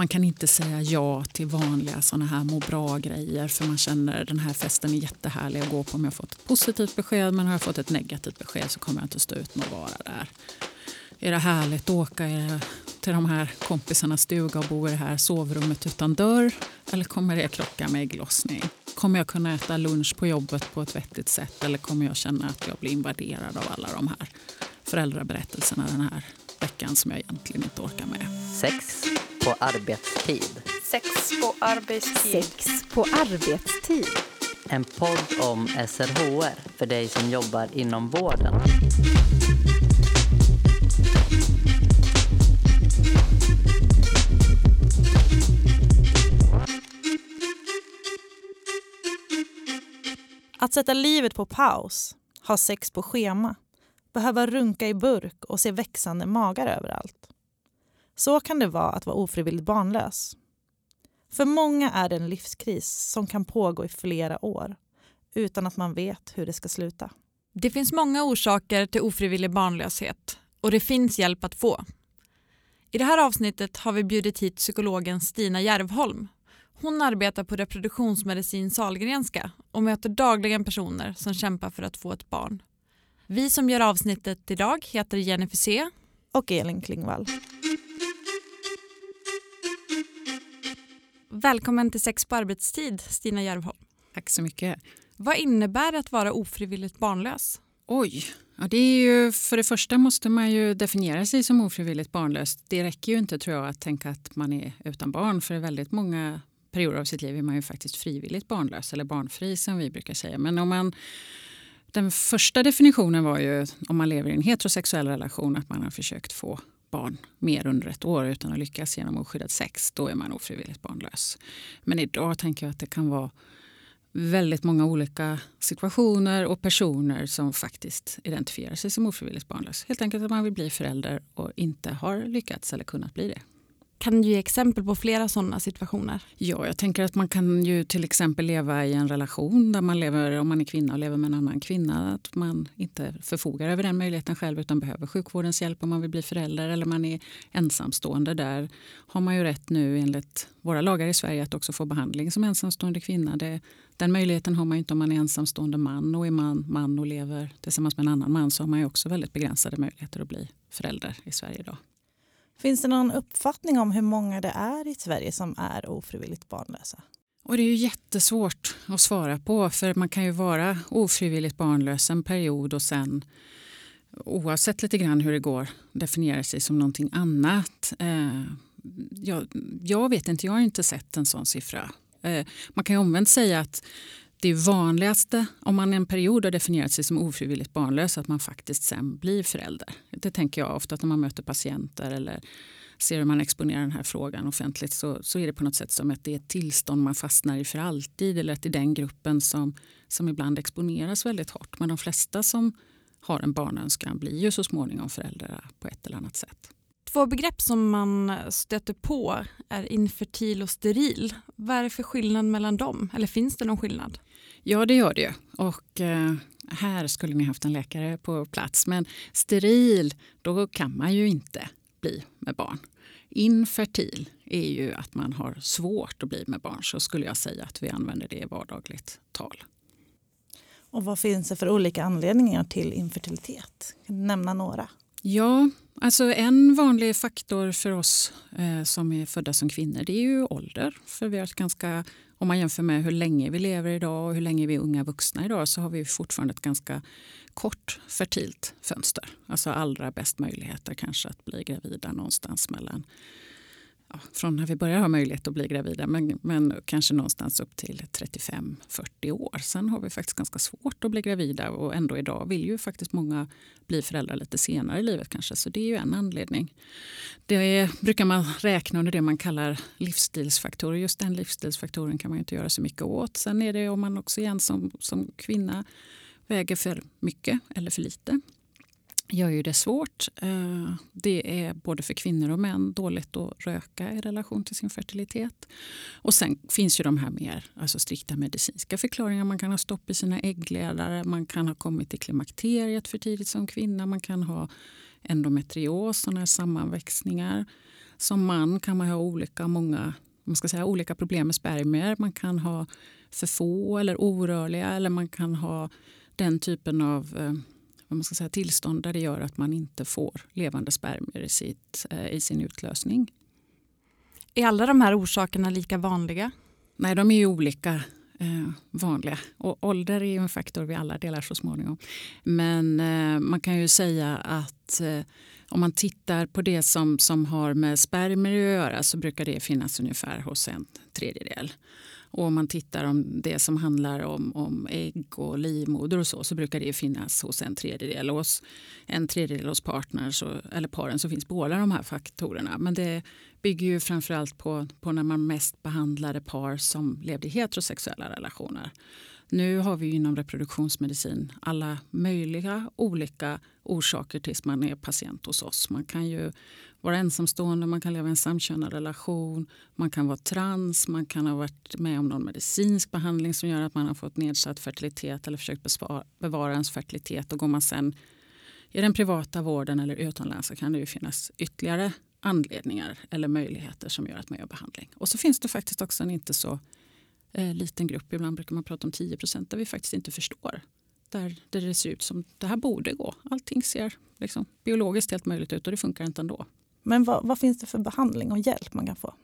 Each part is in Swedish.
Man kan inte säga ja till vanliga såna här må bra-grejer för man känner den här festen är jättehärlig att gå på om jag fått ett positivt besked men har jag fått ett negativt besked så kommer jag inte stå ut med att vara där. Är det härligt att åka till de här kompisarnas stuga och bo i det här sovrummet utan dörr? Eller kommer det krocka med ägglossning? Kommer jag kunna äta lunch på jobbet på ett vettigt sätt eller kommer jag känna att jag blir invaderad av alla de här föräldraberättelserna den här veckan som jag egentligen inte orkar med? Sex på arbetstid. Sex på arbetstid. Sex på arbetstid. En podd om SRHR för dig som jobbar inom vården. Att sätta livet på paus, ha sex på schema, behöva runka i burk och se växande magar överallt. Så kan det vara att vara ofrivilligt barnlös. För många är det en livskris som kan pågå i flera år utan att man vet hur det ska sluta. Det finns många orsaker till ofrivillig barnlöshet och det finns hjälp att få. I det här avsnittet har vi bjudit hit psykologen Stina Järvholm. Hon arbetar på reproduktionsmedicin Salgrenska och möter dagligen personer som kämpar för att få ett barn. Vi som gör avsnittet idag heter Jennifer C. Och Elin Klingvall. Välkommen till Sex på arbetstid, Stina Järvholm. Tack så mycket. Vad innebär det att vara ofrivilligt barnlös? Oj, ja, det är ju, för det första måste man ju definiera sig som ofrivilligt barnlös. Det räcker ju inte tror jag att tänka att man är utan barn för väldigt många perioder av sitt liv är man ju faktiskt frivilligt barnlös eller barnfri som vi brukar säga. Men om man, den första definitionen var ju om man lever i en heterosexuell relation att man har försökt få barn mer under ett år utan att lyckas genom oskyddat sex, då är man ofrivilligt barnlös. Men idag tänker jag att det kan vara väldigt många olika situationer och personer som faktiskt identifierar sig som ofrivilligt barnlös. Helt enkelt att man vill bli förälder och inte har lyckats eller kunnat bli det. Kan du ge exempel på flera sådana situationer? Ja, jag tänker att man kan ju till exempel leva i en relation där man lever, om man är kvinna och lever med en annan kvinna, att man inte förfogar över den möjligheten själv utan behöver sjukvårdens hjälp om man vill bli förälder eller man är ensamstående. Där har man ju rätt nu enligt våra lagar i Sverige att också få behandling som ensamstående kvinna. Det, den möjligheten har man inte om man är ensamstående man och är man man och lever tillsammans med en annan man så har man ju också väldigt begränsade möjligheter att bli förälder i Sverige idag. Finns det någon uppfattning om hur många det är i Sverige som är ofrivilligt barnlösa? Och det är ju jättesvårt att svara på för man kan ju vara ofrivilligt barnlös en period och sen oavsett lite grann hur det går definiera sig som någonting annat. Eh, jag, jag, vet inte, jag har inte sett en sån siffra. Eh, man kan ju omvänt säga att det vanligaste om man en period har definierat sig som ofrivilligt barnlös att man faktiskt sen blir förälder. Det tänker jag ofta när man möter patienter eller ser hur man exponerar den här frågan offentligt så, så är det på något sätt som att det är ett tillstånd man fastnar i för alltid eller att det är den gruppen som, som ibland exponeras väldigt hårt. Men de flesta som har en barnönskan blir ju så småningom föräldrar på ett eller annat sätt. Två begrepp som man stöter på är infertil och steril. Vad är det för skillnad mellan dem? Eller finns det någon skillnad? Ja, det gör det ju. Och eh, här skulle ni haft en läkare på plats. Men steril, då kan man ju inte bli med barn. Infertil är ju att man har svårt att bli med barn. Så skulle jag säga att vi använder det i vardagligt tal. Och vad finns det för olika anledningar till infertilitet? Kan du nämna några? Ja, alltså en vanlig faktor för oss eh, som är födda som kvinnor det är ju ålder. För vi har ett ganska om man jämför med hur länge vi lever idag och hur länge vi är unga vuxna idag så har vi fortfarande ett ganska kort fertilt fönster. Alltså allra bäst möjligheter kanske att bli gravida någonstans mellan ja, från när vi börjar ha möjlighet att bli gravida men, men kanske någonstans upp till 35-40 år. Sen har vi faktiskt ganska svårt att bli gravida och ändå idag vill ju faktiskt många bli föräldrar lite senare i livet kanske. Så det är ju en anledning. Det är, brukar man räkna under det man kallar livsstilsfaktorer. Just den livsstilsfaktoren kan man inte göra så mycket åt. Sen är det om man också igen som, som kvinna väger för mycket eller för lite gör ju det svårt. Eh, det är både för kvinnor och män dåligt att röka i relation till sin fertilitet. Och sen finns ju de här mer alltså strikta medicinska förklaringar. Man kan ha stopp i sina äggledare, man kan ha kommit till klimakteriet för tidigt som kvinna, man kan ha endometrios, sådana här sammanväxningar. Som man kan man ha olika, många, man ska säga, olika problem med spermier. Man kan ha för få eller orörliga eller man kan ha den typen av eh, vad man ska säga, tillstånd där det gör att man inte får levande spermier i, sitt, eh, i sin utlösning. Är alla de här orsakerna lika vanliga? Nej, de är ju olika eh, vanliga. Och ålder är en faktor vi alla delar så småningom. Men eh, man kan ju säga att eh, om man tittar på det som, som har med spermier att göra så brukar det finnas ungefär hos en tredjedel. Och om man tittar om det som handlar om, om ägg och livmoder och så, så brukar det finnas hos en tredjedel. Och hos en tredjedel hos partners eller paren så finns båda de här faktorerna. Men det bygger ju framförallt på, på när man mest behandlade par som levde i heterosexuella relationer. Nu har vi inom reproduktionsmedicin alla möjliga olika orsaker tills man är patient hos oss. Man kan ju vara ensamstående, man kan leva i en samkönad relation, man kan vara trans, man kan ha varit med om någon medicinsk behandling som gör att man har fått nedsatt fertilitet eller försökt bevara ens fertilitet. Och går man sen i den privata vården eller utomlands så kan det ju finnas ytterligare anledningar eller möjligheter som gör att man gör behandling. Och så finns det faktiskt också en inte så eh, liten grupp, ibland brukar man prata om 10 procent, där vi faktiskt inte förstår. Där, där det ser ut som det här borde gå. Allting ser liksom, biologiskt helt möjligt ut och det funkar inte ändå. Men vad, vad finns det för behandling och hjälp man kan få?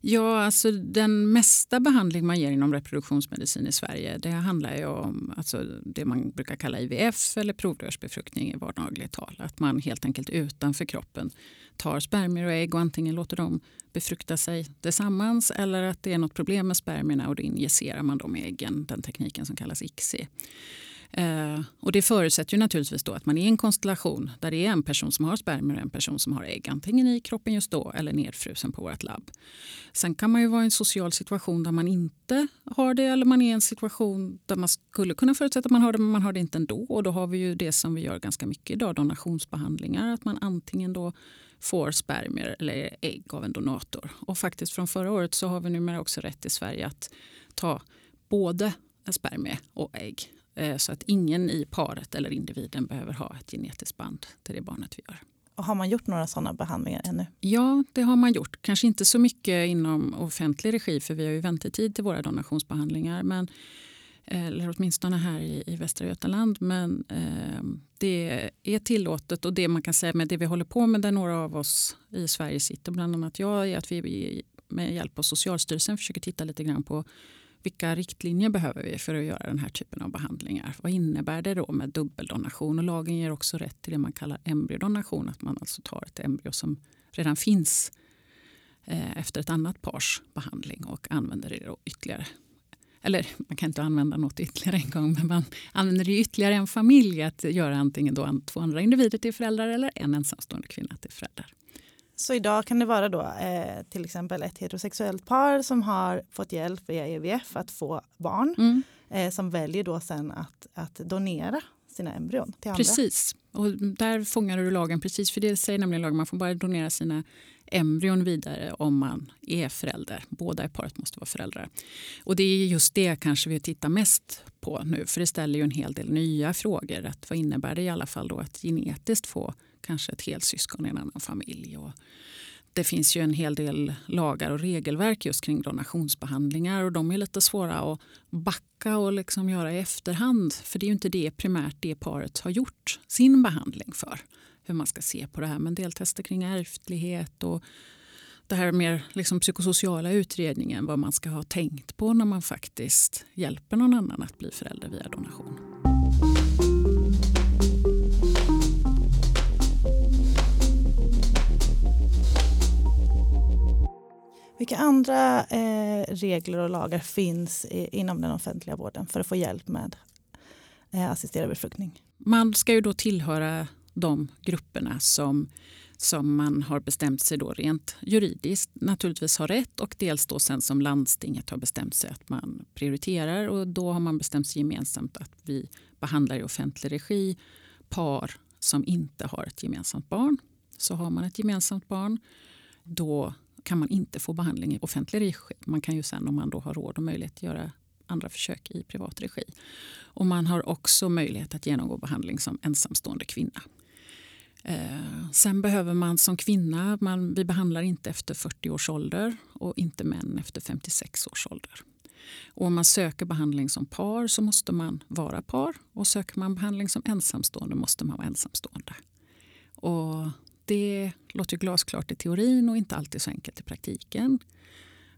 Ja, alltså den mesta behandling man ger inom reproduktionsmedicin i Sverige det handlar ju om alltså det man brukar kalla IVF eller provrörsbefruktning i vardagligt tal. Att man helt enkelt utanför kroppen tar spermier och ägg och antingen låter dem befrukta sig tillsammans eller att det är något problem med spermierna och då injicerar man dem i äggen, den tekniken som kallas ICSI. Eh, och det förutsätter ju naturligtvis då att man är i en konstellation där det är en person som har spermier och en person som har ägg. Antingen i kroppen just då eller nedfrusen på vårt labb. Sen kan man ju vara i en social situation där man inte har det eller man är i en situation där man skulle kunna förutsätta att man har det men man har det inte ändå. Och då har vi ju det som vi gör ganska mycket idag, donationsbehandlingar. Att man antingen då får spermier eller ägg av en donator. Och faktiskt från förra året så har vi numera också rätt i Sverige att ta både spermie och ägg Eh, så att ingen i paret eller individen behöver ha ett genetiskt band till det barnet vi gör. Och har man gjort några sådana behandlingar ännu? Ja, det har man gjort. Kanske inte så mycket inom offentlig regi för vi har ju väntetid till våra donationsbehandlingar. Men, eller åtminstone här i, i Västra Götaland. Men eh, det är tillåtet och det man kan säga med det vi håller på med där några av oss i Sverige sitter, bland annat jag, är att vi med hjälp av Socialstyrelsen försöker titta lite grann på vilka riktlinjer behöver vi för att göra den här typen av behandlingar? Vad innebär det då med dubbeldonation? Och lagen ger också rätt till det man kallar embryodonation. Att man alltså tar ett embryo som redan finns eh, efter ett annat pars behandling och använder det då ytterligare. Eller man kan inte använda något ytterligare en gång men man använder det ytterligare en familj att göra antingen då två andra individer till föräldrar eller en ensamstående kvinna till föräldrar. Så idag kan det vara då, eh, till exempel ett heterosexuellt par som har fått hjälp via EVF att få barn. Mm. Eh, som väljer då sen att, att donera sina embryon till andra. Precis, och där fångar du lagen precis. För det säger nämligen lagen, man får bara donera sina embryon vidare om man är förälder. Båda i paret måste vara föräldrar. Och det är just det kanske vi tittar mest på nu. För det ställer ju en hel del nya frågor. Att vad innebär det i alla fall då att genetiskt få kanske ett helsyskon i en annan familj. Och det finns ju en hel del lagar och regelverk just kring donationsbehandlingar och de är lite svåra att backa och liksom göra i efterhand. För det är ju inte det primärt det paret har gjort sin behandling för. Hur man ska se på det här. med deltester kring ärftlighet och det här mer liksom psykosociala utredningen. Vad man ska ha tänkt på när man faktiskt hjälper någon annan att bli förälder via donation. Vilka andra eh, regler och lagar finns i, inom den offentliga vården för att få hjälp med eh, assisterad befruktning? Man ska ju då tillhöra de grupperna som, som man har bestämt sig då rent juridiskt naturligtvis har rätt och dels då sen som landstinget har bestämt sig att man prioriterar och då har man bestämt sig gemensamt att vi behandlar i offentlig regi par som inte har ett gemensamt barn. Så har man ett gemensamt barn då kan man inte få behandling i offentlig regi. Man kan ju sen om man då har råd och möjlighet göra andra försök i privat regi. Och man har också möjlighet att genomgå behandling som ensamstående kvinna. Eh, sen behöver man som kvinna, man, vi behandlar inte efter 40 års ålder och inte män efter 56 års ålder. Och om man söker behandling som par så måste man vara par och söker man behandling som ensamstående måste man vara ensamstående. Och det låter glasklart i teorin och inte alltid så enkelt i praktiken.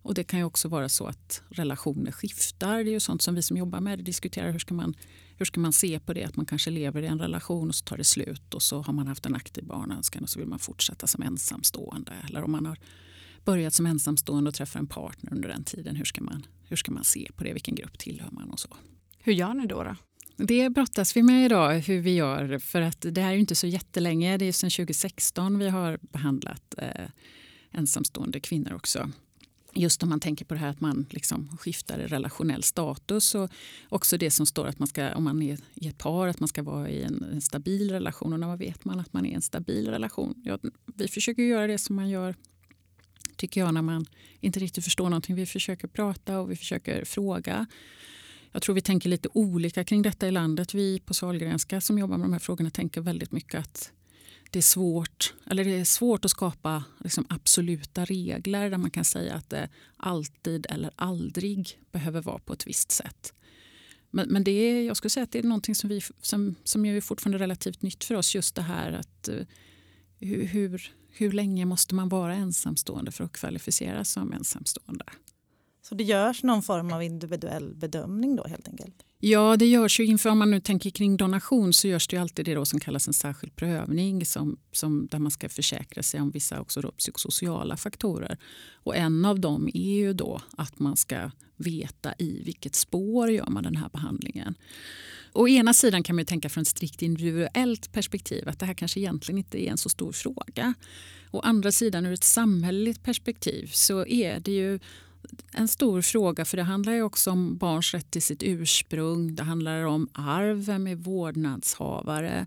Och Det kan ju också vara så att relationer skiftar. Det är ju sånt som vi som jobbar med det diskuterar. Hur ska, man, hur ska man se på det? Att man kanske lever i en relation och så tar det slut och så har man haft en aktiv barnönskan och så vill man fortsätta som ensamstående. Eller om man har börjat som ensamstående och träffar en partner under den tiden. Hur ska man, hur ska man se på det? Vilken grupp tillhör man? och så. Hur gör ni då? då? Det brottas vi med idag, hur vi gör. För att det här är inte så jättelänge. Det är sedan 2016 vi har behandlat eh, ensamstående kvinnor också. Just om man tänker på det här att man liksom skiftar relationell status och också det som står att man ska, om man är i ett par, att man ska vara i en, en stabil relation. Och när man vet man att man är i en stabil relation? Ja, vi försöker göra det som man gör tycker jag när man inte riktigt förstår någonting. Vi försöker prata och vi försöker fråga. Jag tror vi tänker lite olika kring detta i landet. Vi på Sahlgrenska som jobbar med de här frågorna tänker väldigt mycket att det är svårt, eller det är svårt att skapa liksom absoluta regler där man kan säga att det alltid eller aldrig behöver vara på ett visst sätt. Men, men det är, jag skulle säga att det är någonting som, vi, som, som är fortfarande relativt nytt för oss. Just det här att eh, hur, hur länge måste man vara ensamstående för att kvalificeras som ensamstående? Så det görs någon form av individuell bedömning då helt enkelt? Ja, det görs ju inför, om man nu tänker kring donation så görs det ju alltid det då som kallas en särskild prövning som, som, där man ska försäkra sig om vissa också då psykosociala faktorer. Och en av dem är ju då att man ska veta i vilket spår gör man den här behandlingen. Å ena sidan kan man tänka från ett strikt individuellt perspektiv att det här kanske egentligen inte är en så stor fråga. Å andra sidan ur ett samhälleligt perspektiv så är det ju en stor fråga för det handlar ju också om barns rätt till sitt ursprung. Det handlar om arv, vem är vårdnadshavare?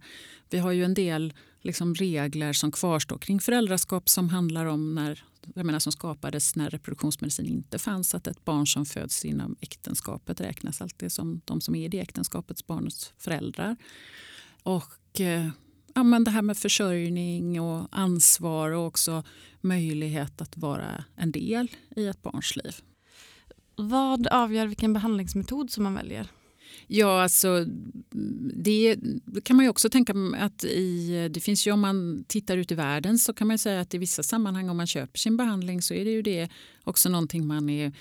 Vi har ju en del liksom regler som kvarstår kring föräldraskap som handlar om när jag menar, som skapades när reproduktionsmedicin inte fanns. Att ett barn som föds inom äktenskapet räknas alltid som de som är i det äktenskapets barnets föräldrar. Och eh, ja, men det här med försörjning och ansvar och också möjlighet att vara en del i ett barns liv. Vad avgör vilken behandlingsmetod som man väljer? Ja, alltså det kan man ju också tänka att i, det finns ju om man tittar ut i världen så kan man säga att i vissa sammanhang om man köper sin behandling så är det ju det också någonting man är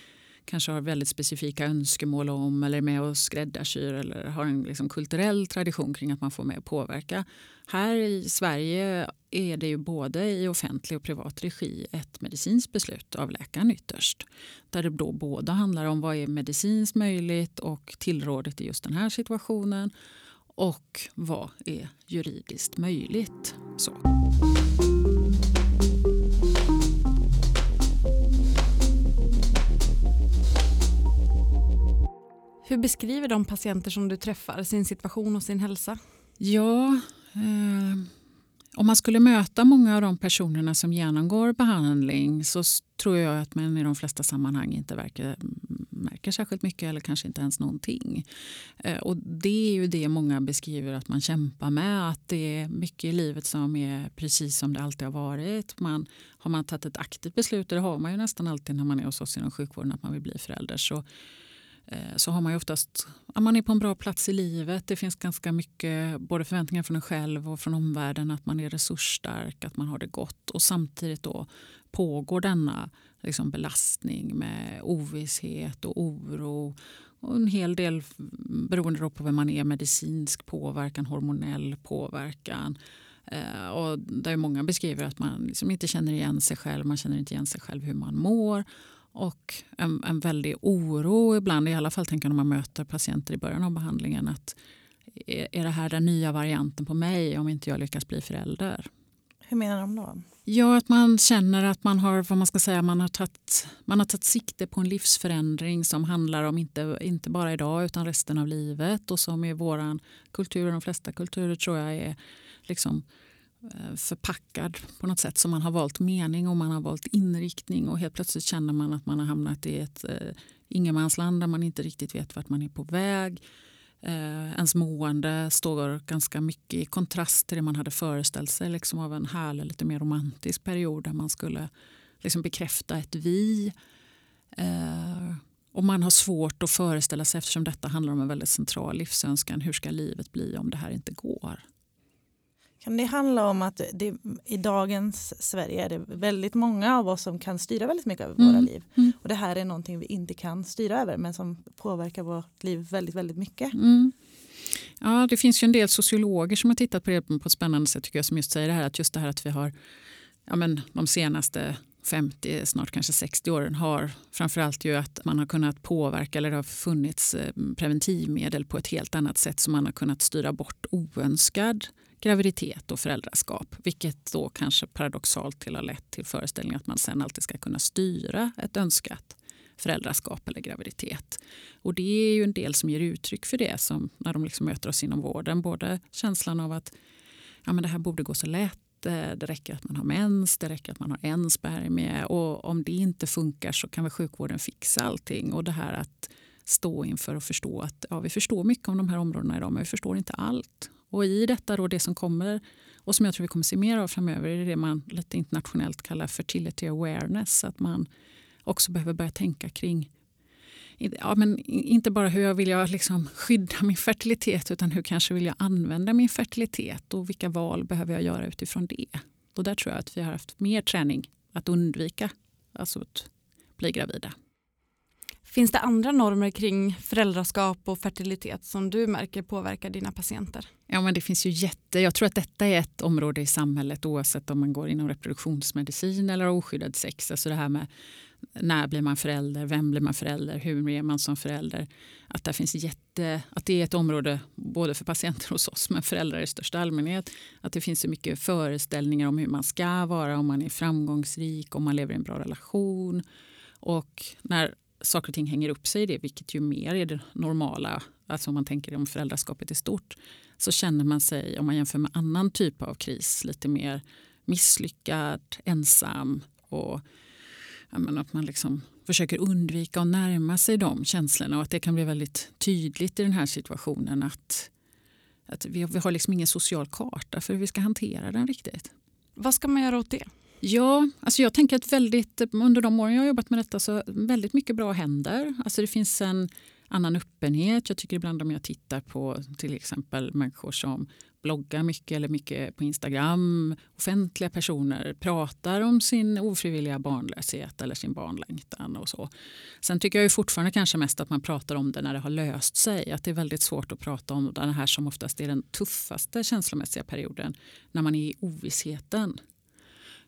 kanske har väldigt specifika önskemål om eller är med och skräddarsyr eller har en liksom kulturell tradition kring att man får med och påverka. Här i Sverige är det ju både i offentlig och privat regi ett medicinskt beslut av läkaren ytterst. Där det då både handlar om vad är medicinskt möjligt och tillrådet i just den här situationen och vad är juridiskt möjligt. Så. Hur beskriver de patienter som du träffar sin situation och sin hälsa? Ja, eh, om man skulle möta många av de personerna som genomgår behandling så tror jag att man i de flesta sammanhang inte verkar, märker särskilt mycket eller kanske inte ens någonting. Eh, och det är ju det många beskriver att man kämpar med. Att det är mycket i livet som är precis som det alltid har varit. Man, har man tagit ett aktivt beslut, och det har man ju nästan alltid när man är hos oss inom sjukvården, att man vill bli förälder så Eh, så har man ju oftast, man är på en bra plats i livet. Det finns ganska mycket både förväntningar från en själv och från omvärlden att man är resursstark, att man har det gott. Och samtidigt då pågår denna liksom belastning med ovisshet och oro och en hel del beroende på vem man är, medicinsk påverkan, hormonell påverkan. Eh, och där många beskriver att man liksom inte känner igen sig själv, man känner inte igen sig själv hur man mår och en, en väldig oro ibland, i alla fall tänker när man möter patienter i början av behandlingen. att Är det här den nya varianten på mig om inte jag lyckas bli förälder? Hur menar de då? Ja, att man känner att man har, vad man ska säga, man har tagit, man har tagit sikte på en livsförändring som handlar om inte, inte bara idag utan resten av livet och som i vår kultur och de flesta kulturer tror jag är liksom Eh, förpackad på något sätt. Så man har valt mening och man har valt inriktning och helt plötsligt känner man att man har hamnat i ett eh, ingenmansland där man inte riktigt vet vart man är på väg. Eh, ens mående står ganska mycket i kontrast till det man hade föreställt sig liksom av en härlig, lite mer romantisk period där man skulle liksom bekräfta ett vi. Eh, och man har svårt att föreställa sig eftersom detta handlar om en väldigt central livsönskan. Hur ska livet bli om det här inte går? Kan det handla om att det, i dagens Sverige är det väldigt många av oss som kan styra väldigt mycket över Mm. våra liv. Mm. Och det här är någonting vi inte kan styra över men som påverkar vårt liv väldigt, väldigt mycket. Mm. Ja, det finns ju en del sociologer som har tittat på det på ett spännande sätt tycker jag, som just säger det här att just det här att vi har ja, men de senaste 50, snart kanske 60 åren har framförallt ju att man har kunnat påverka eller det har funnits eh, preventivmedel på ett helt annat sätt som man har kunnat styra bort oönskad graviditet och föräldraskap. Vilket då kanske paradoxalt till har lett till föreställningen att man sen alltid ska kunna styra ett önskat föräldraskap eller graviditet. Och det är ju en del som ger uttryck för det som när de liksom möter oss inom vården. Både känslan av att ja, men det här borde gå så lätt, eh, det räcker att man har mens, det räcker att man har en spermie och om det inte funkar så kan väl sjukvården fixa allting. Och det här att stå inför och förstå att ja, vi förstår mycket om de här områdena idag men vi förstår inte allt. Och i detta då det som kommer och som jag tror vi kommer se mer av framöver är det man lite internationellt kallar fertility awareness. Att man också behöver börja tänka kring ja, men inte bara hur jag vill jag liksom skydda min fertilitet utan hur kanske vill jag använda min fertilitet och vilka val behöver jag göra utifrån det. Och där tror jag att vi har haft mer träning att undvika alltså att bli gravida. Finns det andra normer kring föräldraskap och fertilitet som du märker påverkar dina patienter? Ja, men det finns ju jätte, jag tror att detta är ett område i samhället oavsett om man går inom reproduktionsmedicin eller oskyddad sex. Alltså det här med när blir man förälder, vem blir man förälder, hur är man som förälder. Att, det finns jätte, att det är ett område både för patienter hos oss men föräldrar i största allmänhet. Att det finns så mycket föreställningar om hur man ska vara, om man är framgångsrik, om man lever i en bra relation. Och när saker och ting hänger upp sig i det, vilket ju mer är det normala, alltså om man tänker om föräldraskapet i stort, så känner man sig, om man jämför med annan typ av kris, lite mer misslyckad, ensam och menar, att man liksom försöker undvika att närma sig de känslorna och att det kan bli väldigt tydligt i den här situationen att, att vi, vi har liksom ingen social karta för hur vi ska hantera den riktigt. Vad ska man göra åt det? Ja, alltså jag tänker att väldigt, under de åren jag har jobbat med detta så väldigt mycket bra händer. Alltså det finns en annan öppenhet. Jag tycker ibland om jag tittar på till exempel människor som bloggar mycket eller mycket på Instagram, offentliga personer pratar om sin ofrivilliga barnlöshet eller sin barnlängtan och så. Sen tycker jag ju fortfarande kanske mest att man pratar om det när det har löst sig. Att det är väldigt svårt att prata om den här som oftast är den tuffaste känslomässiga perioden när man är i ovissheten.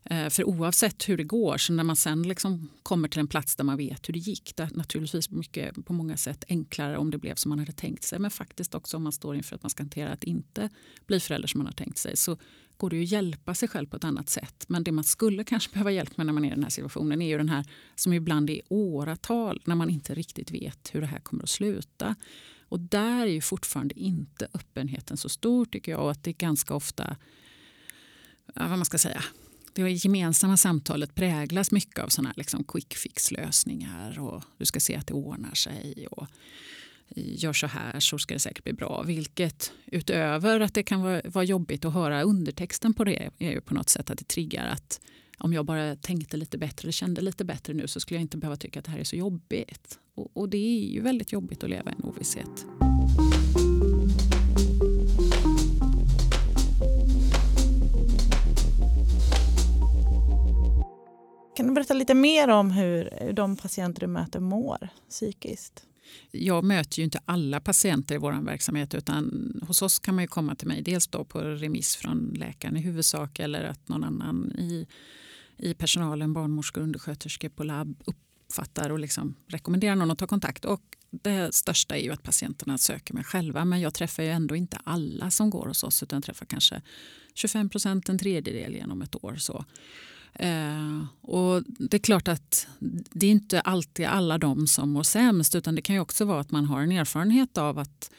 Eh, för oavsett hur det går, så när man sen liksom kommer till en plats där man vet hur det gick, det är naturligtvis mycket på många sätt enklare om det blev som man hade tänkt sig. Men faktiskt också om man står inför att man ska hantera att inte bli förälder som man har tänkt sig så går det ju att hjälpa sig själv på ett annat sätt. Men det man skulle kanske behöva hjälp med när man är i den här situationen är ju den här som ibland är åratal när man inte riktigt vet hur det här kommer att sluta. Och där är ju fortfarande inte öppenheten så stor tycker jag och att det är ganska ofta ja, vad man ska säga, det gemensamma samtalet präglas mycket av såna här liksom quick fix-lösningar. och Du ska se att det ordnar sig. och Gör så här så ska det säkert bli bra. Vilket utöver att det kan vara, vara jobbigt att höra undertexten på det är ju på något sätt att det triggar att om jag bara tänkte lite bättre eller kände lite bättre nu så skulle jag inte behöva tycka att det här är så jobbigt. Och, och det är ju väldigt jobbigt att leva i en ovisshet. Kan du berätta lite mer om hur de patienter du möter mår psykiskt? jag möter ju inte alla patienter i vår verksamhet utan hos oss kan man ju komma till mig dels då på remiss från läkaren i huvudsak eller att någon annan i, i personalen, barnmorskor, undersköterskor på labb uppfattar och liksom rekommenderar någon att ta kontakt. Och det största är ju att patienterna söker mig själva men jag träffar ju ändå inte alla som går hos oss utan jag träffar kanske 25 procent, en tredjedel genom ett år. Så. Eh, och Det är klart att det är inte alltid alla de som mår sämst utan det kan ju också vara att man har en erfarenhet av att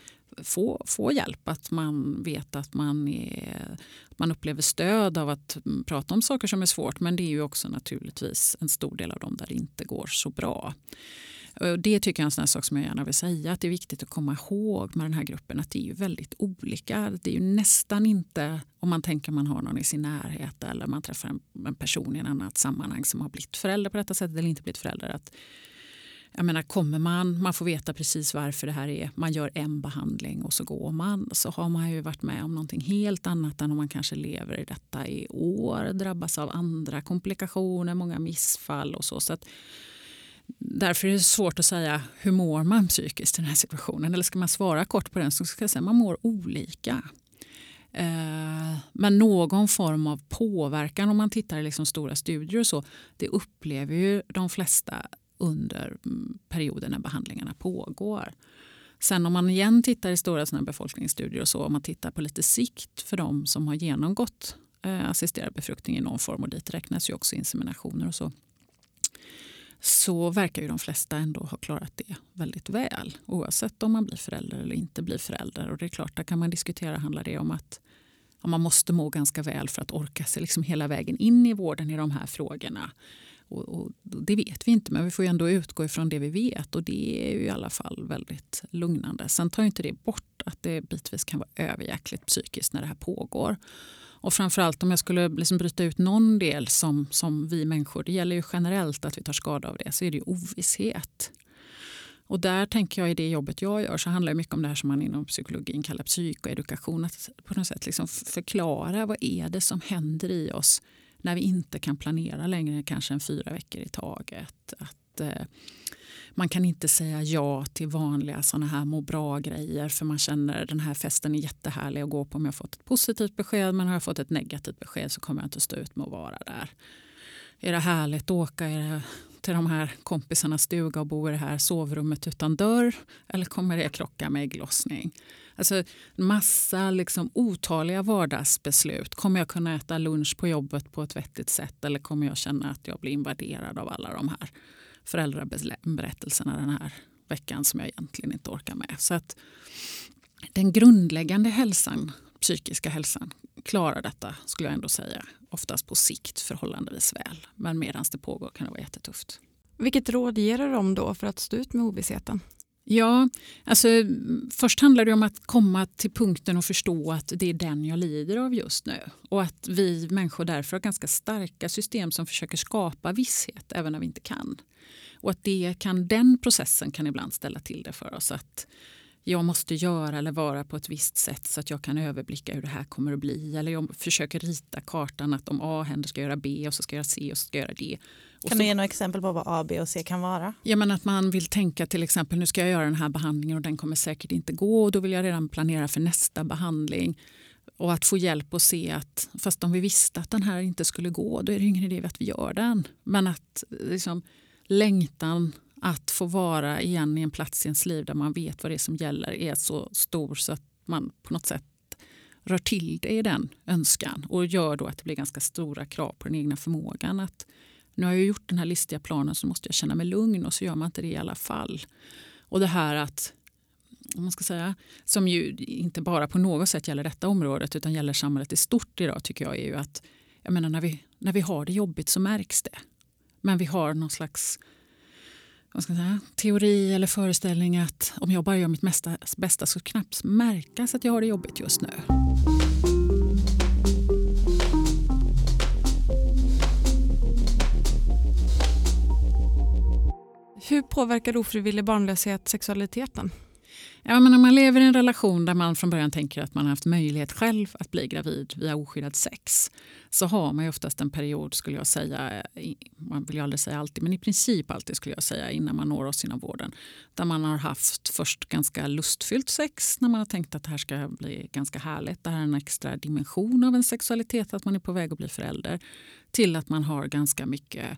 få, få hjälp. Att man vet att man, är, man upplever stöd av att prata om saker som är svårt men det är ju också naturligtvis en stor del av dem där det inte går så bra. Och det tycker jag är en sån sak som jag gärna vill säga. Att det är viktigt att komma ihåg med den här gruppen att det är ju väldigt olika. Det är ju nästan inte om man tänker man har någon i sin närhet eller man träffar en, en person i en annat sammanhang som har blivit förälder på detta sätt eller inte blivit förälder. Att, jag menar, kommer man, man får veta precis varför det här är, man gör en behandling och så går man. Så har man ju varit med om någonting helt annat än om man kanske lever i detta i år, drabbas av andra komplikationer, många missfall och så. så att, Därför är det svårt att säga hur mår man psykiskt i den här situationen. Eller ska man svara kort på den så ska jag säga man mår olika. Eh, men någon form av påverkan om man tittar i liksom stora studier och så, det upplever ju de flesta under mm, perioden när behandlingarna pågår. Sen om man igen tittar i stora såna befolkningsstudier och så, om man tittar på lite sikt för de som har genomgått eh, assisterad befruktning i någon form och dit räknas ju också inseminationer och så så verkar ju de flesta ändå ha klarat det väldigt väl oavsett om man blir förälder eller inte blir förälder. Och det är klart, där kan man diskutera, handlar det om att ja, man måste må ganska väl för att orka sig liksom hela vägen in i vården i de här frågorna. Och, och, det vet vi inte, men vi får ändå utgå ifrån det vi vet och det är i alla fall väldigt lugnande. Sen tar inte det bort att det bitvis kan vara överjäkligt psykiskt när det här pågår. Och framförallt om jag skulle liksom bryta ut någon del som, som vi människor, det gäller ju generellt att vi tar skada av det, så är det ju ovisshet. Och där tänker jag i det jobbet jag gör så handlar det mycket om det här som man inom psykologin kallar psykoedukation. Att på något sätt liksom förklara vad är det som händer i oss när vi inte kan planera längre kanske än fyra veckor i taget. Att, eh, man kan inte säga ja till vanliga sådana här må bra-grejer för man känner den här festen är jättehärlig att gå på om jag fått ett positivt besked men har jag fått ett negativt besked så kommer jag inte stå ut med att vara där. Är det härligt att åka till de här kompisarnas stuga och bo i det här sovrummet utan dörr eller kommer det krocka med ägglossning? Alltså massa liksom otaliga vardagsbeslut. Kommer jag kunna äta lunch på jobbet på ett vettigt sätt eller kommer jag känna att jag blir invaderad av alla de här föräldraberättelserna den här veckan som jag egentligen inte orkar med. Så att den grundläggande hälsan, psykiska hälsan klarar detta skulle jag ändå säga. Oftast på sikt förhållandevis väl. Men medan det pågår kan det vara jättetufft. Vilket råd ger du dem då för att stå ut med ovissheten? Ja, alltså, först handlar det om att komma till punkten och förstå att det är den jag lider av just nu. Och att vi människor därför har ganska starka system som försöker skapa visshet även när vi inte kan. Och att det kan, den processen kan ibland ställa till det för oss. Att jag måste göra eller vara på ett visst sätt så att jag kan överblicka hur det här kommer att bli. Eller jag försöker rita kartan att om A händer ska jag göra B och så ska jag göra C och så ska jag göra D. Och kan så, du ge några exempel på vad A, B och C kan vara? Ja, men att man vill tänka till exempel nu ska jag göra den här behandlingen och den kommer säkert inte gå och då vill jag redan planera för nästa behandling. Och att få hjälp att se att fast om vi visste att den här inte skulle gå då är det ingen idé att vi gör den. Men att liksom, längtan att få vara igen i en plats i ens liv där man vet vad det är som gäller är så stor så att man på något sätt rör till det i den önskan och gör då att det blir ganska stora krav på den egna förmågan. Att nu har jag gjort den här listiga planen så måste jag känna mig lugn och så gör man inte det i alla fall. Och det här att om man ska säga, som ju inte bara på något sätt gäller detta området utan gäller samhället i stort idag tycker jag är ju att jag menar, när, vi, när vi har det jobbigt så märks det. Men vi har någon slags vad ska jag säga, teori eller föreställning att om jag bara gör mitt mesta, bästa så knappt märkas att jag har det jobbigt just nu. Hur påverkar ofrivillig barnlöshet sexualiteten? Ja, men om man lever i en relation där man från början tänker att man har haft möjlighet själv att bli gravid via oskyddat sex så har man ju oftast en period, skulle jag säga, man vill ju aldrig säga alltid, men i princip alltid skulle jag säga innan man når oss inom vården, där man har haft först ganska lustfyllt sex när man har tänkt att det här ska bli ganska härligt. Det här är en extra dimension av en sexualitet, att man är på väg att bli förälder, till att man har ganska mycket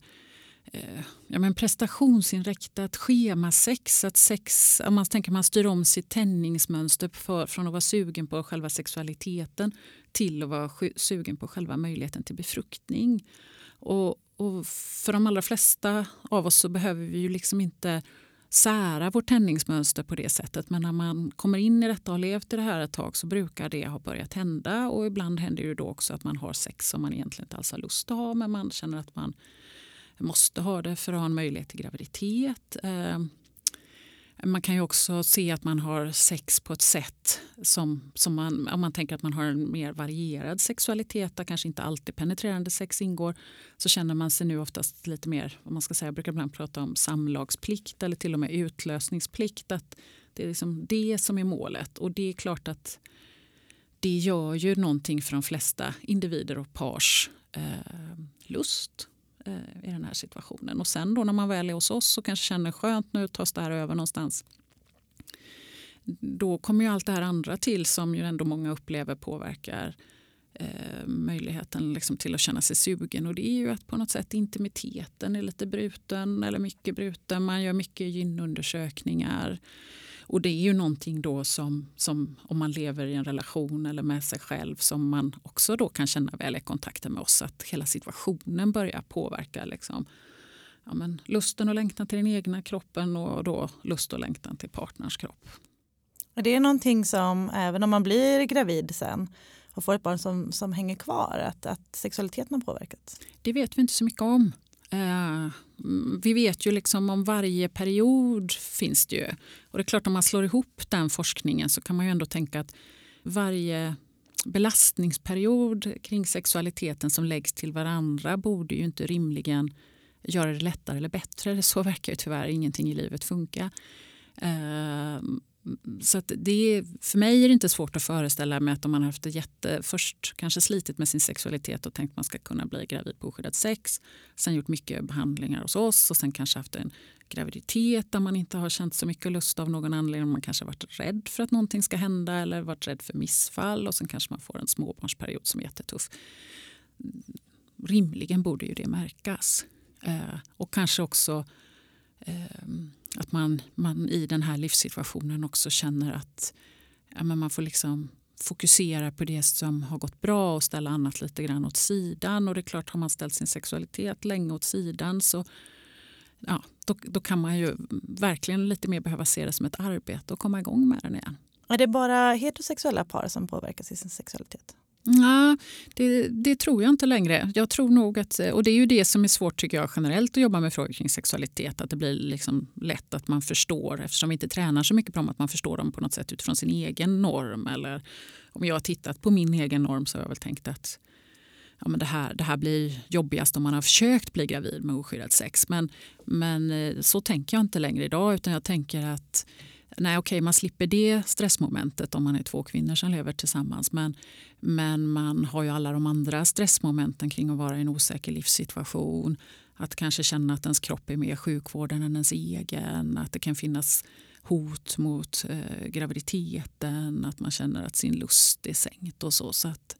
eh, ja, men prestationsinriktat schemasex. Att sex, man tänker man styr om sitt tändningsmönster för, från att vara sugen på själva sexualiteten till att vara sugen på själva möjligheten till befruktning. Och, och för de allra flesta av oss så behöver vi ju liksom inte sära vårt tändningsmönster på det sättet. Men när man kommer in i detta och har levt i det här ett tag så brukar det ha börjat hända. Och ibland händer det ju då också att man har sex som man egentligen inte alls har lust att ha men man känner att man måste ha det för att ha en möjlighet till graviditet. Eh, man kan ju också se att man har sex på ett sätt som, som man, om man tänker att man har en mer varierad sexualitet där kanske inte alltid penetrerande sex ingår så känner man sig nu oftast lite mer, vad man ska säga, jag brukar ibland prata om samlagsplikt eller till och med utlösningsplikt. Att det är liksom det som är målet och det är klart att det gör ju någonting för de flesta individer och pars eh, lust Eh, i den här situationen. Och sen då när man väl är hos oss och kanske känner skönt nu tas det här över någonstans. Då kommer ju allt det här andra till som ju ändå många upplever påverkar eh, möjligheten liksom till att känna sig sugen. Och det är ju att på något sätt intimiteten är lite bruten eller mycket bruten. Man gör mycket gynundersökningar. Och det är ju någonting då som, som om man lever i en relation eller med sig själv som man också då kan känna väl i kontakten med oss. Att hela situationen börjar påverka liksom, ja, men lusten och längtan till den egna kroppen och då lust och längtan till partners kropp. Det är någonting som även om man blir gravid sen och får ett barn som, som hänger kvar, att, att sexualiteten har påverkats? Det vet vi inte så mycket om. Eh, vi vet ju liksom om varje period finns det ju. Och det är klart om man slår ihop den forskningen så kan man ju ändå tänka att varje belastningsperiod kring sexualiteten som läggs till varandra borde ju inte rimligen göra det lättare eller bättre. Så verkar ju tyvärr ingenting i livet funka. Eh, så det, för mig är det inte svårt att föreställa mig att om man har haft det jätte, först kanske slitit med sin sexualitet och tänkt att man ska kunna bli gravid på oskyddat sex. Sen gjort mycket behandlingar hos oss och sen kanske haft en graviditet där man inte har känt så mycket lust av någon anledning. Man kanske har varit rädd för att någonting ska hända eller varit rädd för missfall och sen kanske man får en småbarnsperiod som är jättetuff. Rimligen borde ju det märkas. Eh, och kanske också eh, att man, man i den här livssituationen också känner att ja, men man får liksom fokusera på det som har gått bra och ställa annat lite grann åt sidan. Och det är klart, har man ställt sin sexualitet länge åt sidan så ja, då, då kan man ju verkligen lite mer behöva se det som ett arbete och komma igång med den igen. Är det bara heterosexuella par som påverkas i sin sexualitet? Ja, det, det, tror jag inte längre. Jag tror nog att, och det är ju det som är svårt tycker jag generellt att jobba med frågor kring sexualitet. Att det blir liksom lätt att man förstår, eftersom vi inte tränar så mycket på dem, att man förstår dem på något sätt utifrån sin egen norm. Eller om jag har tittat på min egen norm så har jag väl tänkt att ja, men det, här, det här blir jobbigast om man har försökt bli gravid med oskyddat sex. Men, men eh, så tänker jag inte längre idag utan jag tänker att nej okej, man slipper det stressmomentet om man är två kvinnor som lever tillsammans. Men, men man har ju alla de andra stressmomenten kring att vara i en osäker livssituation. Att kanske känna att ens kropp är mer sjukvården än ens egen. Att det kan finnas hot mot eh, graviditeten. Att man känner att sin lust är sänkt och så. så att,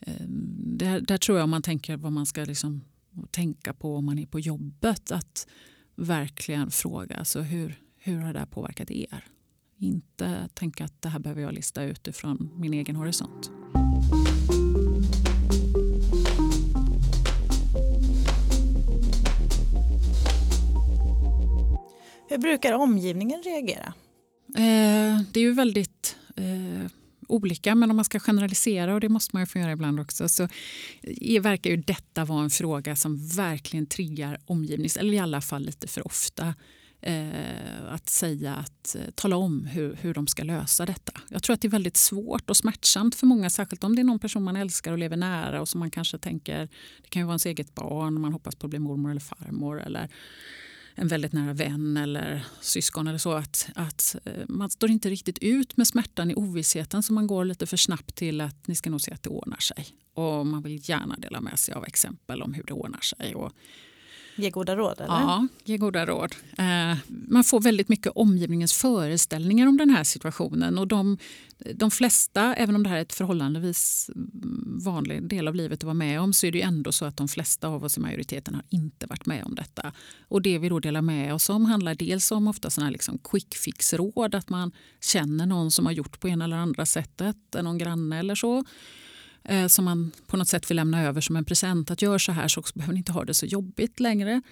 eh, där, där, tror jag om man tänker vad man ska liksom tänka på om man är på jobbet. Att verkligen fråga alltså hur, hur har det här påverkat er? Inte tänka att det här behöver jag lista utifrån min egen horisont. Hur brukar omgivningen reagera? Eh, det är ju väldigt eh, olika, men om man ska generalisera, och det måste man ju få göra ibland också, så verkar ju detta vara en fråga som verkligen triggar omgivnings, eller i alla fall lite för ofta eh, att säga att eh, tala om hur, hur de ska lösa detta. Jag tror att det är väldigt svårt och smärtsamt för många, särskilt om det är någon person man älskar och lever nära och som man kanske tänker, det kan ju vara ens eget barn, man hoppas på att bli mormor eller farmor eller en väldigt nära vän eller syskon eller så. Att, att eh, man står inte riktigt ut med smärtan i ovissheten så man går lite för snabbt till att ni ska nog se att det ordnar sig. Och man vill gärna dela med sig av exempel om hur det ordnar sig. Och Ge goda råd? Eller? Ja, ge goda råd. Eh, man får väldigt mycket omgivningens föreställningar om den här situationen. Och de, de flesta, även om det här är ett förhållandevis vanlig del av livet att vara med om så är det ändå så att de flesta av oss i majoriteten har inte varit med om detta. Och Det vi då delar med oss om handlar dels om ofta såna liksom quick fix-råd. Att man känner någon som har gjort på ena eller andra sättet, någon granne eller så eh, som man på något sätt vill lämna över som en present. Att gör så här så behöver ni inte ha det så jobbigt längre.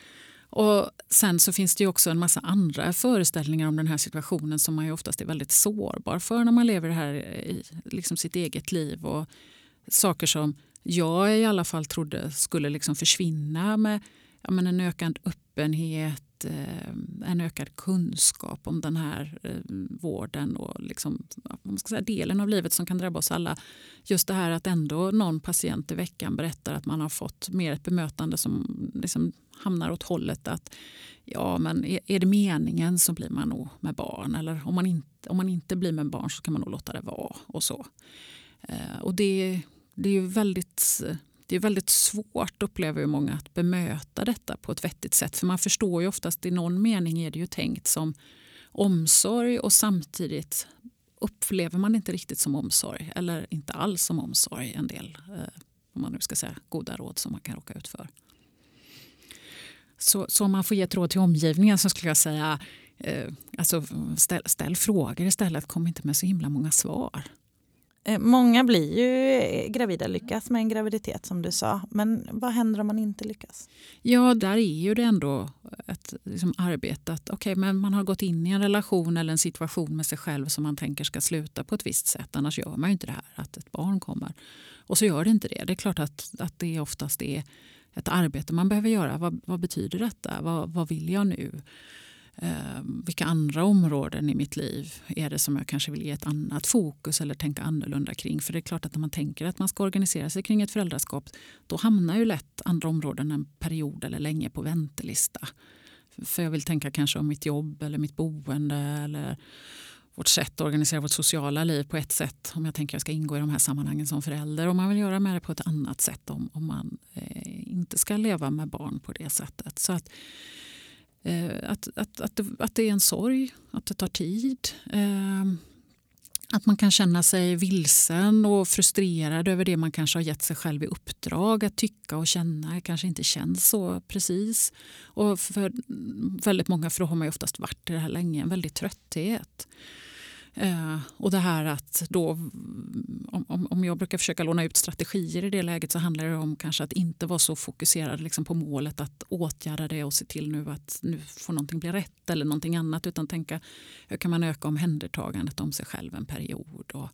Och Sen så finns det också en massa andra föreställningar om den här situationen som man ju oftast är väldigt sårbar för när man lever det här i liksom sitt eget liv. Och Saker som jag i alla fall trodde skulle liksom försvinna med ja, men en ökad öppenhet ett, eh, en ökad kunskap om den här eh, vården och liksom, man ska säga, delen av livet som kan drabba oss alla. Just det här att ändå någon patient i veckan berättar att man har fått mer ett bemötande som liksom hamnar åt hållet att ja, men är det meningen så blir man nog med barn. Eller om man inte, om man inte blir med barn så kan man nog låta det vara. och så. Eh, och det, det är ju väldigt det är väldigt svårt upplever ju många att bemöta detta på ett vettigt sätt. För man förstår ju oftast i någon mening är det ju tänkt som omsorg och samtidigt upplever man inte riktigt som omsorg eller inte alls som omsorg en del eh, om man nu ska säga goda råd som man kan råka ut för. Så, så om man får ge ett råd till omgivningen så skulle jag säga eh, alltså ställ, ställ frågor istället, kom inte med så himla många svar. Eh, många blir ju eh, gravida, lyckas med en graviditet som du sa. Men vad händer om man inte lyckas? Ja, där är ju det ändå ett liksom, arbete. Att, okay, men man har gått in i en relation eller en situation med sig själv som man tänker ska sluta på ett visst sätt. Annars gör man ju inte det här, att ett barn kommer. Och så gör det inte det. Det är klart att, att det oftast är ett arbete man behöver göra. Vad, vad betyder detta? Vad, vad vill jag nu? Eh, vilka andra områden i mitt liv är det som jag kanske vill ge ett annat fokus eller tänka annorlunda kring? För det är klart att när man tänker att man ska organisera sig kring ett föräldraskap då hamnar ju lätt andra områden en period eller länge på väntelista. För jag vill tänka kanske om mitt jobb eller mitt boende eller vårt sätt att organisera vårt sociala liv på ett sätt om jag tänker att jag ska ingå i de här sammanhangen som förälder. Och man vill göra med det på ett annat sätt om, om man eh, inte ska leva med barn på det sättet. Så att Eh, att, att, att, det, att det är en sorg, att det tar tid. Eh, att man kan känna sig vilsen och frustrerad över det man kanske har gett sig själv i uppdrag att tycka och känna. kanske inte känns så precis. Och för väldigt många, för då har man ju oftast varit i det här länge, en väldig trötthet. Eh, och det här att då, om, om jag brukar försöka låna ut strategier i det läget så handlar det om kanske att inte vara så fokuserad liksom på målet att åtgärda det och se till nu att nu får någonting bli rätt eller någonting annat utan tänka hur kan man öka omhändertagandet om sig själv en period och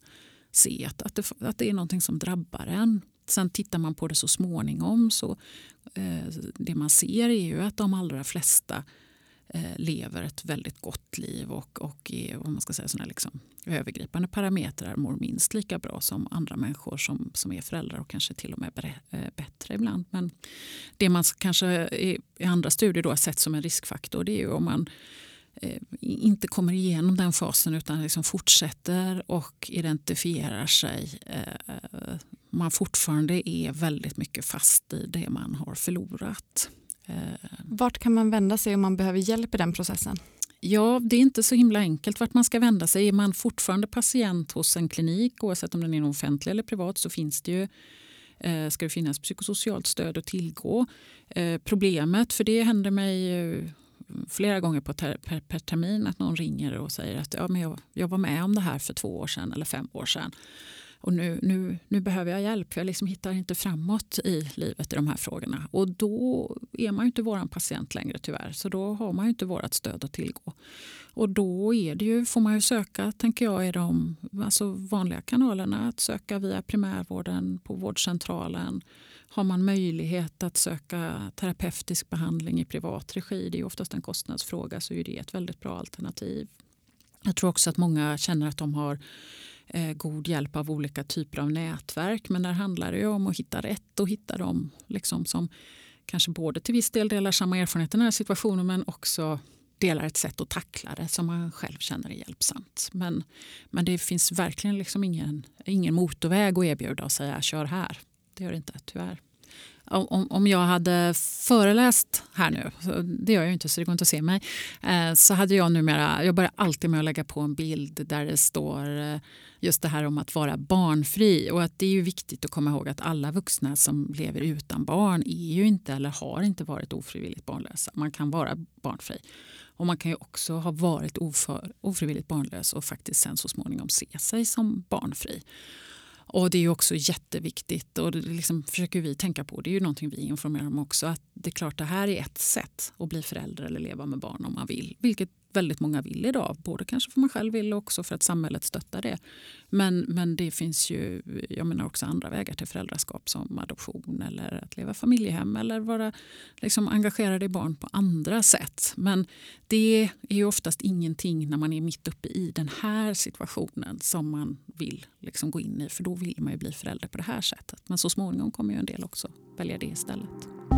se att, att, det, att det är någonting som drabbar en. Sen tittar man på det så småningom så eh, det man ser är ju att de allra flesta Eh, lever ett väldigt gott liv och, och är vad man ska säga, såna liksom, övergripande parametrar mår minst lika bra som andra människor som, som är föräldrar och kanske till och med eh, bättre ibland. Men det man kanske i, i andra studier då har sett som en riskfaktor det är ju om man eh, inte kommer igenom den fasen utan liksom fortsätter och identifierar sig. Man fortfarande är väldigt mycket fast i det man har förlorat. Vart kan man vända sig om man behöver hjälp i den processen? Ja, det är inte så himla enkelt vart man ska vända sig. Är man fortfarande patient hos en klinik, oavsett om den är offentlig eller privat, så finns det ju eh, ska det finnas psykosocialt stöd att tillgå. Eh, problemet, för det händer mig flera gånger på ter, per, per, termin att någon ringer och säger att ja, men jag, jag var med om det här för två år sedan eller fem år sedan och nu, nu, nu behöver jag hjälp för jag liksom hittar inte framåt i livet i de här frågorna. Och då är man ju inte vår patient längre tyvärr så då har man ju inte vårt stöd att tillgå. Och då är det ju, får man ju söka, tänker jag, i de alltså vanliga kanalerna. Att söka via primärvården, på vårdcentralen. Har man möjlighet att söka terapeutisk behandling i privat regi, det är oftast en kostnadsfråga, så är det ett väldigt bra alternativ. Jag tror också att många känner att de har eh, god hjälp av olika typer av nätverk. Men där handlar det om att hitta rätt och hitta dem liksom som kanske både till viss del delar samma erfarenhet i den här situationen men också delar ett sätt att tackla det som man själv känner är hjälpsamt. Men, men det finns verkligen liksom ingen, ingen motorväg att erbjuda och säga kör här. Det gör det inte, tyvärr om, om jag hade föreläst här nu, det gör jag inte så det går inte att se mig, eh, så hade jag numera, jag börjar alltid med att lägga på en bild där det står eh, just det här om att vara barnfri och att det är ju viktigt att komma ihåg att alla vuxna som lever utan barn är ju inte eller har inte varit ofrivilligt barnlösa. Man kan vara barnfri. Och man kan ju också ha varit oför, ofrivilligt barnlös och faktiskt sen så småningom se sig som barnfri. Och Det är också jätteviktigt och det liksom försöker vi tänka på. Det är ju någonting vi informerar om också. att Det är klart det här är ett sätt att bli förälder eller leva med barn om man vill. Vilket väldigt många vill idag. Både kanske för man själv vill och också för att samhället stöttar det. Men, men det finns ju jag menar också andra vägar till föräldraskap som adoption eller att leva familjehem eller vara liksom, engagerad i barn på andra sätt. Men det är ju oftast ingenting när man är mitt uppe i den här situationen som man vill liksom, gå in i. För då vill man ju bli förälder på det här sättet. Men så småningom kommer ju en del också välja det istället.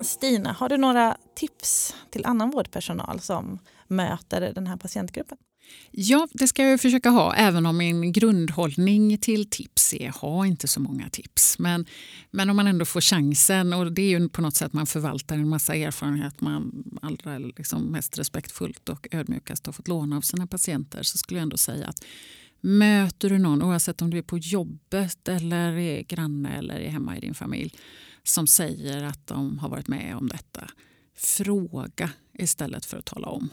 Stina, har du några tips till annan vårdpersonal som möter den här patientgruppen? Ja, det ska jag försöka ha, även om min grundhållning till tips är ha inte så många tips. Men, men om man ändå får chansen, och det är ju på något sätt man förvaltar en massa erfarenhet man allra liksom mest respektfullt och ödmjukast har fått låna av sina patienter, så skulle jag ändå säga att möter du någon, oavsett om du är på jobbet eller är granne eller är hemma i din familj, som säger att de har varit med om detta. Fråga istället för att tala om.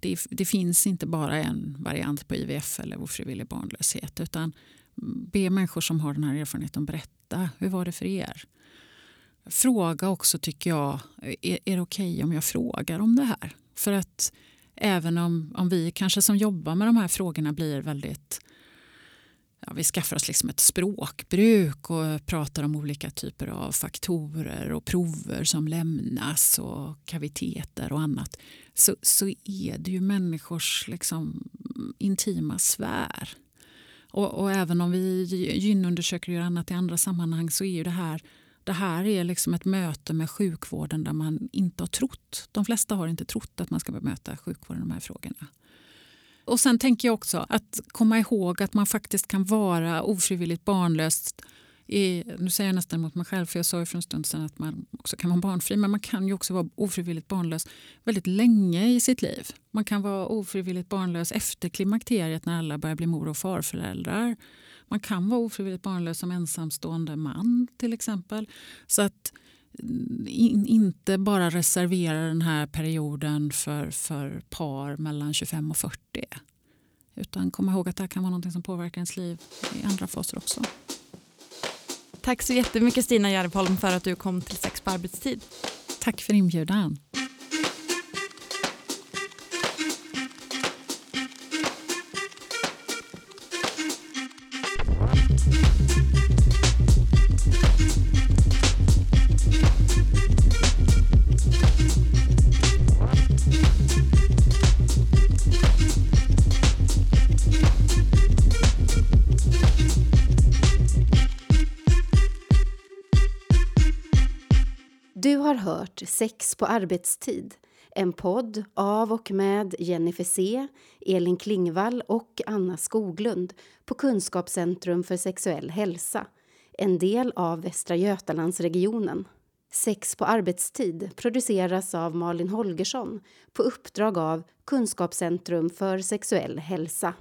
Det, det finns inte bara en variant på IVF eller ofrivillig barnlöshet utan be människor som har den här erfarenheten berätta. Hur var det för er? Fråga också, tycker jag, är, är det okej okay om jag frågar om det här? För att även om, om vi kanske som jobbar med de här frågorna blir väldigt ja, vi skaffar oss liksom ett språkbruk och pratar om olika typer av faktorer och prover som lämnas och kaviteter och annat så, så är det ju människors liksom intima sfär. Och, och, även om vi gynundersöker och gör annat i andra sammanhang så är ju det här det här är liksom ett möte med sjukvården där man inte har trott. De flesta har inte trott att man ska bemöta sjukvården i de här frågorna. Och sen tänker jag också att komma ihåg att man faktiskt kan vara ofrivilligt barnlös i, nu säger jag nästan mot mig själv, för jag sa ju för en stund sedan att man också kan vara barnfri, men man kan ju också vara ofrivilligt barnlös väldigt länge i sitt liv. Man kan vara ofrivilligt barnlös efter klimakteriet när alla börjar bli mor och farföräldrar. Man kan vara ofrivilligt barnlös som ensamstående man till exempel. Så att in, inte bara reservera den här perioden för, för par mellan 25 och 40. Utan kom ihåg att det här kan vara något som påverkar ens liv i andra faser också. Tack så jättemycket Stina Järvholm för att du kom till Sex på arbetstid. Tack för inbjudan. Sex på arbetstid, en podd av och med Jennifer C, Elin Klingvall och Anna Skoglund på Kunskapscentrum för sexuell hälsa, en del av Västra Götalandsregionen. Sex på arbetstid produceras av Malin Holgersson på uppdrag av Kunskapscentrum för sexuell hälsa.